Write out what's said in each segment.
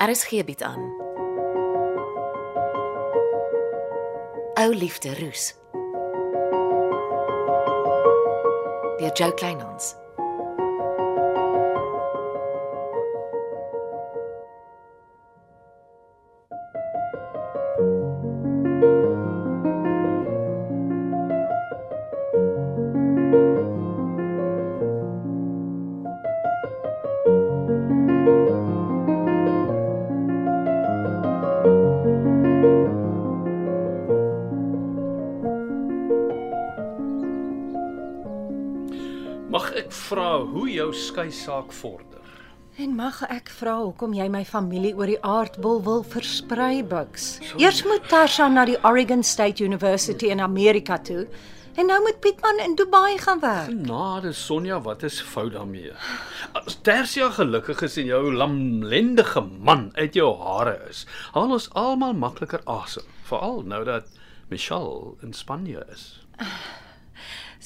RSG bied aan. Ou liefde roes. Deur Jo Kleinhans. Hoe jou skei saak vorder? En mag ek vra hoekom jy my familie oor die aardbol wil versprei, Bucks? Eers moet Tarsha na die Oregon State University in Amerika toe en nou moet Pietman in Dubai gaan werk. Genade Sonja, wat is fout daarmee? As Tersia gelukkig is en jou lamlendige man uit jou hare is, haal ons almal makliker asem, veral nou dat Michelle in Spanje is.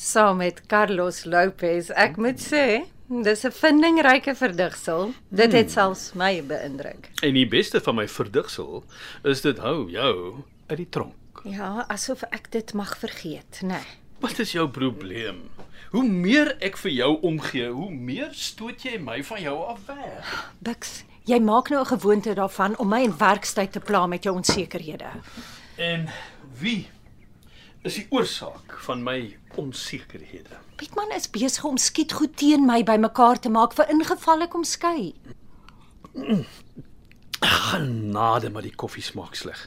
Saam met Carlos Lopez, ek moet sê, dis 'n vindingryke verdigsel. Dit het selfs my beïndruk. En die beste van my verdigsel is dit hou jou uit die tronk. Ja, asof ek dit mag vergeet, né? Nee. Wat is jou probleem? Hoe meer ek vir jou omgee, hoe meer stoot jy my van jou af weg. Bix, jy maak nou 'n gewoonte daarvan om my in werkstyd te pla met jou onsekerhede. En wie is die oorsaak van my onsekerhede? Pietman is besig om skietgoed teen my bymekaar te maak vir ingeval ek hom skei. Genade, maar die koffie smaak sleg.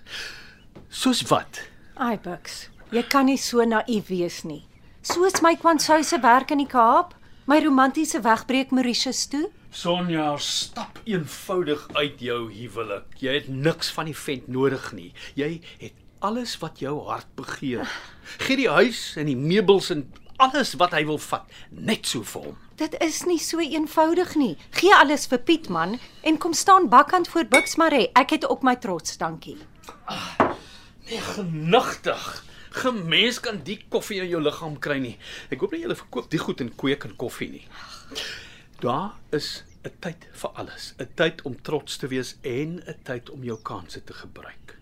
Soos wat? Ai Bix, jy kan nie so naïef wees nie. Soos my kwansou se werk in die Kaap, my romantiese wegbreek Mauritius toe. Sonja, stap eenvoudig uit jou huwelik. Jy het niks van die vent nodig nie. Jy het alles wat jou hart begeer. Gee die huis en die meubels en alles wat hy wil vat, net so vir hom. Dit is nie so eenvoudig nie. Gee alles vir Pietman en kom staan bakkant voor Bux Maree. Ek het ook my trots, dankie. Nee, genigtig. Gemens kan die koffie in jou liggaam kry nie. Ek hoop nie jy verkoop die goed en kweek in koffie nie. Daar is 'n tyd vir alles. 'n Tyd om trots te wees en 'n tyd om jou kansse te gebruik.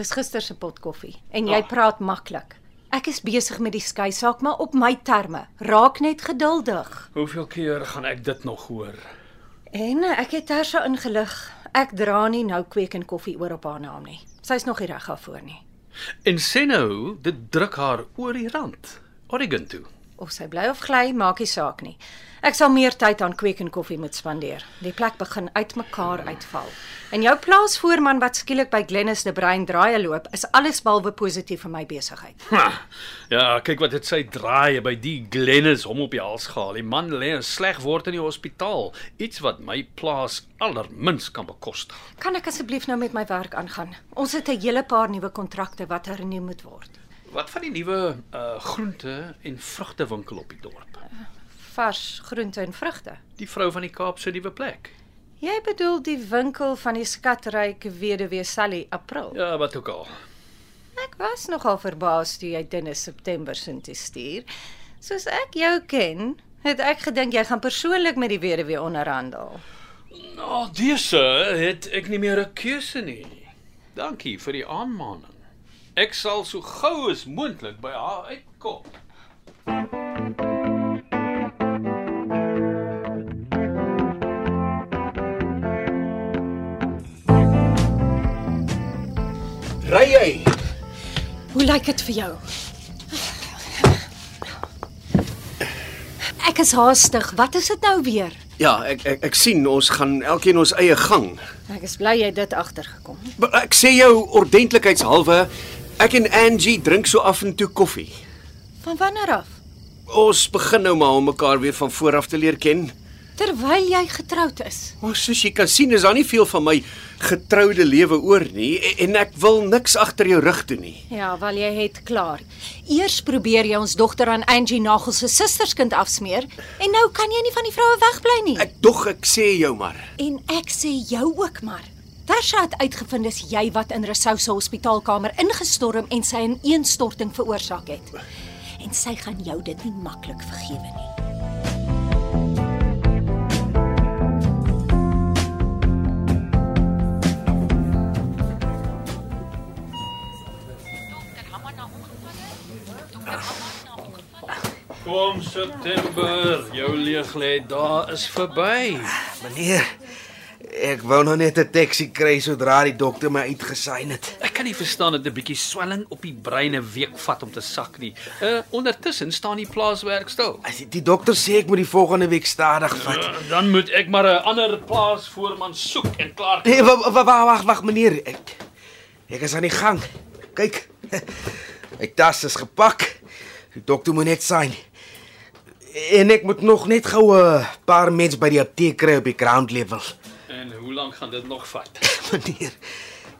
Dis gister se pot koffie en jy Ah. praat maklik. Ek is besig met die skei saak, maar op my terme. Raak net geduldig. Hoeveel keer gaan ek dit nog hoor? En ek het Tersha ingelig. Ek dra nie nou kweek en koffie oor op haar naam nie. Sy's nog nie reg daarvoor nie. En sê nou, dit druk haar oor die rand. Oregon toe. Of sy bly of gly, maak nie saak nie. Ek sal meer tyd aan kweek en koffie moet spandeer. Die plek begin uitmekaar uitval. En jou plaasvoorman wat skielik by Glennis de Bruin draaie loop, is alles behalwe positief vir my besigheid. Ja, kyk wat dit sy draai by die Glennis hom op die hals gehaal. Die man lê in sleg word in die hospitaal, iets wat my plaas allermins kan bekostig. Kan ek asseblief nou met my werk aangaan? Ons het 'n hele paar nuwe kontrakte wat hernieu moet word. Wat van die nuwe uh groente en vrugtewinkel op die dorp? Vars groente en vrugte. Die vrou van die Kaap se nuwe plek. Jy bedoel die winkel van die skatryke weduwee Sally April. Ja, wat ook al. Ek was nogal verbaas toe jy Dennis September sin te stuur. Soos ek jou ken, het ek gedink jy gaan persoonlik met die weduwee onderhandel. Nou, dese het ek nie meer 'n keuse nie. Dankie vir die aanmaning. Ek sal so gou as moontlik by haar uitkom. Ry jy? Hoe lyk dit vir jou? Ek is haastig. Wat is dit nou weer? Ja, ek ek ek sien ons gaan elkeen ons eie gang. Ek is bly jy het dit agtergekom. Ek sê jou ordentlikheidshalwe, ek en Angie drink so af en toe koffie. Van wanneer af? Ons begin nou maar om mekaar weer van voor af te leer ken. Terwyl jy getroud is. Maar soos jy kan sien, is daar nie veel van my getroude lewe oor nie en, en ek wil niks agter jou rug doen nie. Ja, wel jy het klaar. Eers probeer jy ons dogter aan Angie Nagel se susterskind afsmeer en nou kan jy nie van die vroue wegbly nie. Ek dog ek sê jou maar. En ek sê jou ook maar. Tasha het uitgevind dis jy wat in Resou se hospitaalkamer ingestorm en sy 'n ineenstorting veroorsaak het. En sy gaan jou dit nie maklik vergewe nie. Kom September, jou leeglê daar is verby. Ah, meneer, ek wou nou net 'n taxi kry sodra die dokter my uitgesign het. Ek kan nie verstaan dat 'n bietjie swelling op die brein 'n week vat om te sak nie. Uh ondertussen staan die plaaswerk stil. As die dokter sê ek moet die volgende week stadig vat. Uh, dan moet ek maar 'n ander plaasvoorman soek en klaar. Nee, wag wag wag wag meneer. Ek ek is aan die gang. Kyk. My tas is gepak. Die dokter moet net sign. En ek moet nog net gou 'n paar mens by die apteek kry op die ground level. En hoe lank gaan dit nog vat? Meneer,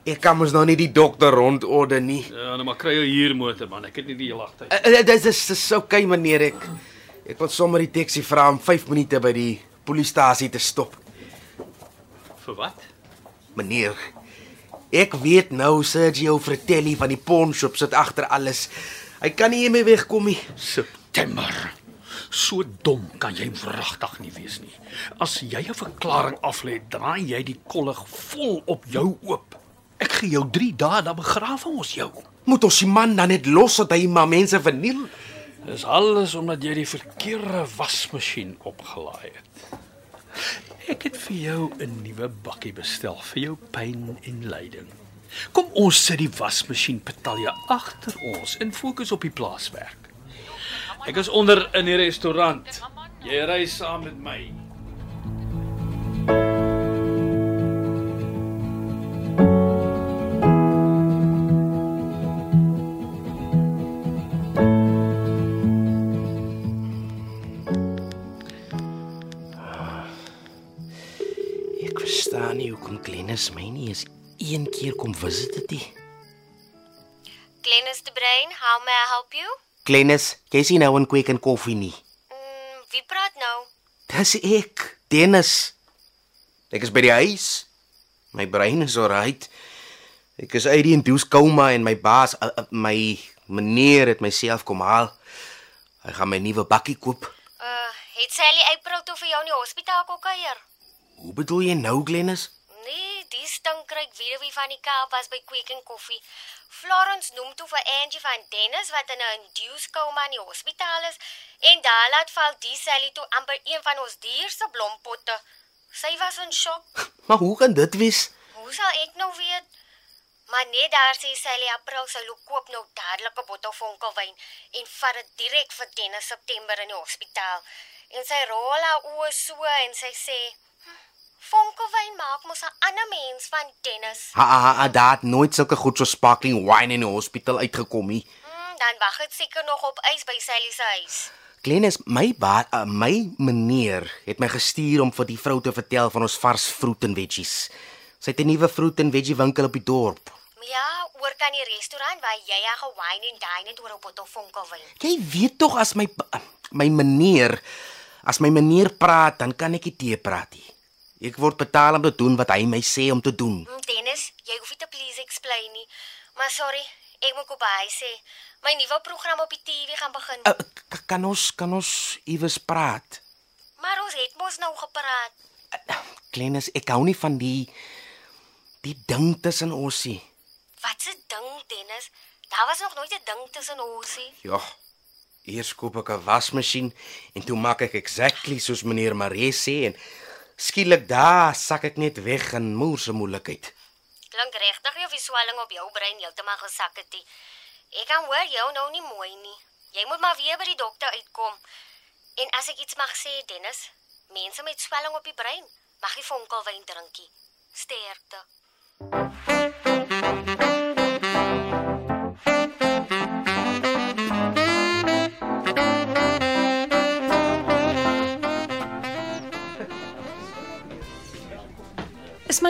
ek kan mos nou nie die dokter rondorde nie. Ja, nou maar kry jou hier motor man. Ek het nie die hele dag tyd. Uh, Dit is dis okay meneer ek. Ek wil sommer die taxi vra om 5 minute by die polisiestasie te stop. Vir wat? Meneer, ek weet nou Sergio Fratelli van die pawn shop sit agter alles. Hy kan nie hiermee wegkom nie. September. So dom kan jy wragtig nie wees nie. As jy 'n verklaring aflê, draai jy die kollig vol op jou oop. Ek gee jou 3 dae dan begrawe ons jou. Moet ons die man dan net los dat hy maar mense verniel? Dis alles omdat jy die verkeerde wasmasjien opgelaai het. Ek het vir jou 'n nuwe bakkie bestel vir jou pyn en lyding. Kom ons sit die wasmasjien petalje agter ons en fokus op die plaaswerk. Ek is onder in die restaurant. Jy ry saam met my. Ek verstaan nie hoekom Glennis my nie eens een keer kom visit het nie. Glennis de Bruin, how may I help you? Glennis, jy sien nou 'n kweek en koffie nie. Mm, wie praat nou? Dis ek, Dennis. Ek is by die huis. My brein is alright. Ek is uit die induce koma en my baas, uh, uh, my meneer het myself kom haal. Hy gaan my nuwe bakkie koop. Uh, het Sally April toe vir jou in die hospitaal kom kuier? Hoe bedoel jy nou, Glennis? Nee, die stinkryk weduwee van die Kaap was by Quick and Coffee. Florence noem toe vir Angie van Dennis wat in 'n induce koma in die hospitaal is en daar laat val die Sally toe amper een van ons dierse blompotte. Sy was in shock. Maar hoe kan dit wees? Hoe sal ek nou weet? Maar net daar sê Sally April sy loop koop nou dadelik 'n bottel vonkelwyn en vat dit direk vir Dennis September in die hospitaal. En sy rol haar oë so en sy sê, "Hm, "Vonkelwyn maak mos 'n ander mens van Dennis." Ha ha ha, het nooit sulke goed so sparkling wine in die hospitaal uitgekom nie. Hmm, dan wag dit seker nog op ys by Sally se huis. Glennis, my ba, uh, my meneer het my gestuur om vir die vrou te vertel van ons vars vroet en veggies. Sy het 'n nuwe vroet en veggie winkel op die dorp. Ja, oor kan die restaurant waar jy ja gewyn en dine het oor 'n bottel vonkelwyn. Jy weet tog as my my meneer as my meneer praat, dan kan ek nie tee praat nie. Ek word betaal om te doen wat hy my sê om te doen. Hmm, Dennis, jy hoef nie te please explain nie. Maar sorry, ek moet op hy sê. My nuwe program op die TV gaan begin. Uh, kan ons kan ons iewers praat? Maar ons het mos nou gepraat. Glennis, ek hou nie van die die ding tussen ons nie. Wat 'n ding, Dennis. Daar was nog nooit 'n ding tussen ons nie. Ja. Eers koop ek 'n wasmasjien en toe maak ek exactly soos meneer Maree sê en skielik daar sak ek net weg in moerse moeilikheid. Klink regtig of die swelling op jou brein heeltemal gesak het. nie. Ek kan hoor jou nou nie mooi nie. Jy moet maar weer by die dokter uitkom. En as ek iets mag sê, Dennis, mense met swelling op die brein mag nie vonkelwyn drinkie. Sterkte.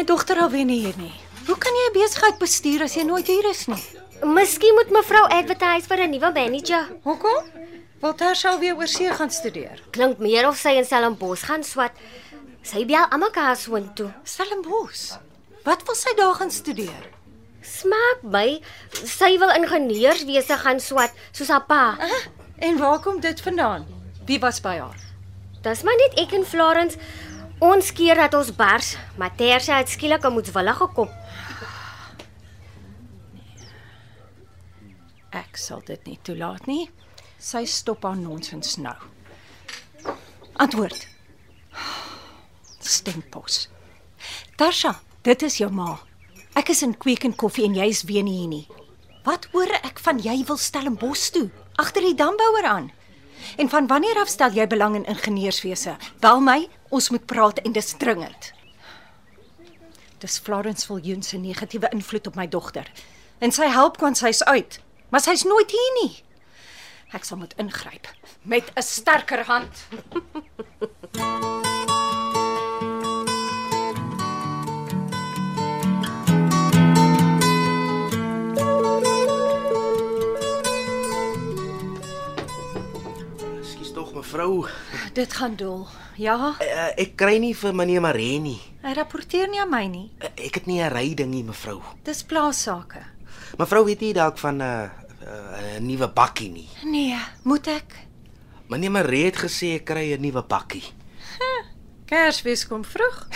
My dogter alweer nie hier nie? Hoe kan jy 'n besigheid bestuur as jy nooit hier is nie? Miskien moet mevrou advertise vir 'n nuwe manager. Hoekom? Wil Tersha weer oor see gaan studeer? Klink meer of sy in Stellenbosch gaan swat. Sy bel almekaar soontoe. Stellenbosch. Wat wil sy daar gaan studeer? Smaak my, sy wil ingenieurswese gaan swat soos haar pa. Ah, en waar kom dit vandaan? Wie was by haar? Dis maar net ek en Florence. Ons keer dat ons bars, maar Tersia het skielik 'n moedswillige kop. Ek sal dit nie toelaat nie. Sy stop haar nonsens nou. Antwoord. Stempos. Tasha, dit is jou ma. Ek is in Kweek en Koffie en jy is weer nie hier nie. Wat hoor ek van jy wil Stellenbosch toe, agter die dambouer aan? En van wanneer af stel jy belang in ingenieurswese? Wel my, ons moet praat en dis dringend. Dis Florence Viljoen se negatiewe invloed op my dogter. En sy help kon sy's uit, maar sy's nooit hier nie. Ek sal moet ingryp met 'n sterker hand. mevrou. Dit gaan dol. Ja, Uh, ek kry nie vir meneer Maree nie. hy rapporteer nie aan my nie. Uh, ek het nie 'n ry ding nie, mevrou. Dis plaasake. Mevrou weet nie dalk van 'n uh, 'n uh, nuwe bakkie nie. Nee, moet ek? Meneer Maree het gesê ek kry 'n nuwe bakkie. Kersfees kom vroeg.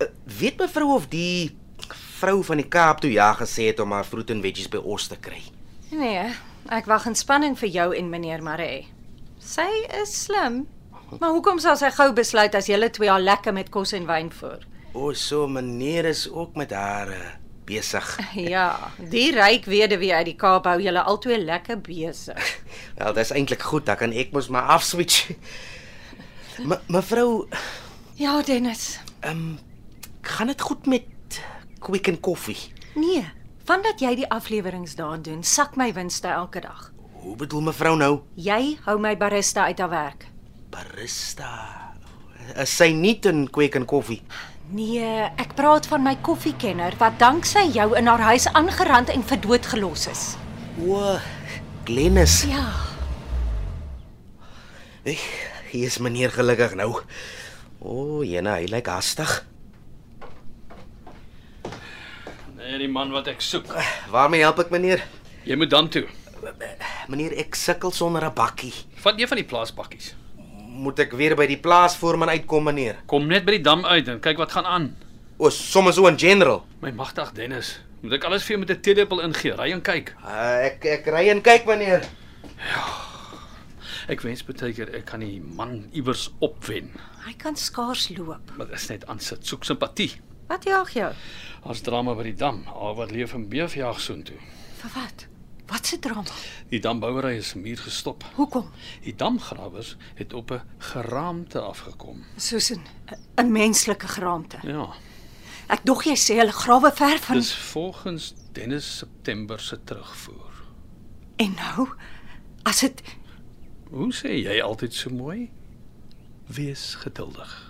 Uh, weet mevrou of die vrou van die Kaap toe ja gesê het om haar fruit en veggies by ons te kry? Nee, ek wag in spanning vir jou en meneer Maree. Sy is slim. Maar hoekom sal sy gou besluit as julle twee al lekker met kos en wyn voer? O, so meneer is ook met haar uh, besig. Ja, die ryk weduwee uit die Kaap hou julle albei lekker besig. Wel, dis eintlik goed, dan kan ek mos maar afswitch. Me, mevrou, Ja, Dennis. ehm um, gaan dit goed met Quick and Coffee? Nee, vandat jy die afleweringe daar doen, sak my winste elke dag. Hoe bedoel mevrou nou? Jy hou my barista uit haar werk. Barista. Is sy nie in Quick and Coffee? Nee, ek praat van my koffiekenner wat danksy jou in haar huis aangerand en vir dood gelos is. O, Glennis. Ja, Hey, hier is meneer gelukkig nou. O, jene, hy lyk hastig. Nee, die man wat ek soek. Waarmee help ek meneer? Jy moet dan toe. Meneer, ek sukkel sonder 'n bakkie. Vat een van die plaaspakkies. Moet ek weer by die plaasvoorman uitkom meneer? Kom net by die dam uit en kyk wat gaan aan. O, sommer so in general. My magtig Dennis, moet ek alles vir jou met 'n teelepel ingee? Ry en kyk. Uh, ek ek ry en kyk meneer. Ek wens baie keer ek kan die man iewers opwen, hy kan skaars loop. maar dis net aansit, soek simpatie. Wat jaag jou? Ons drama by die dam, al wat leef en beefjag soontoe. Vir wat? Wat se drama? Die dambouery is muur gestop. Hoekom? Die damgrawers het op 'n geraamte afgekom. Soos 'n 'n menslike geraamte. Ja, Ek dog jy sê hulle grawe ver van dis volgens Dennis September se terugvoer. En nou, as dit Hoe sê jy altyd so mooi? Wees geduldig.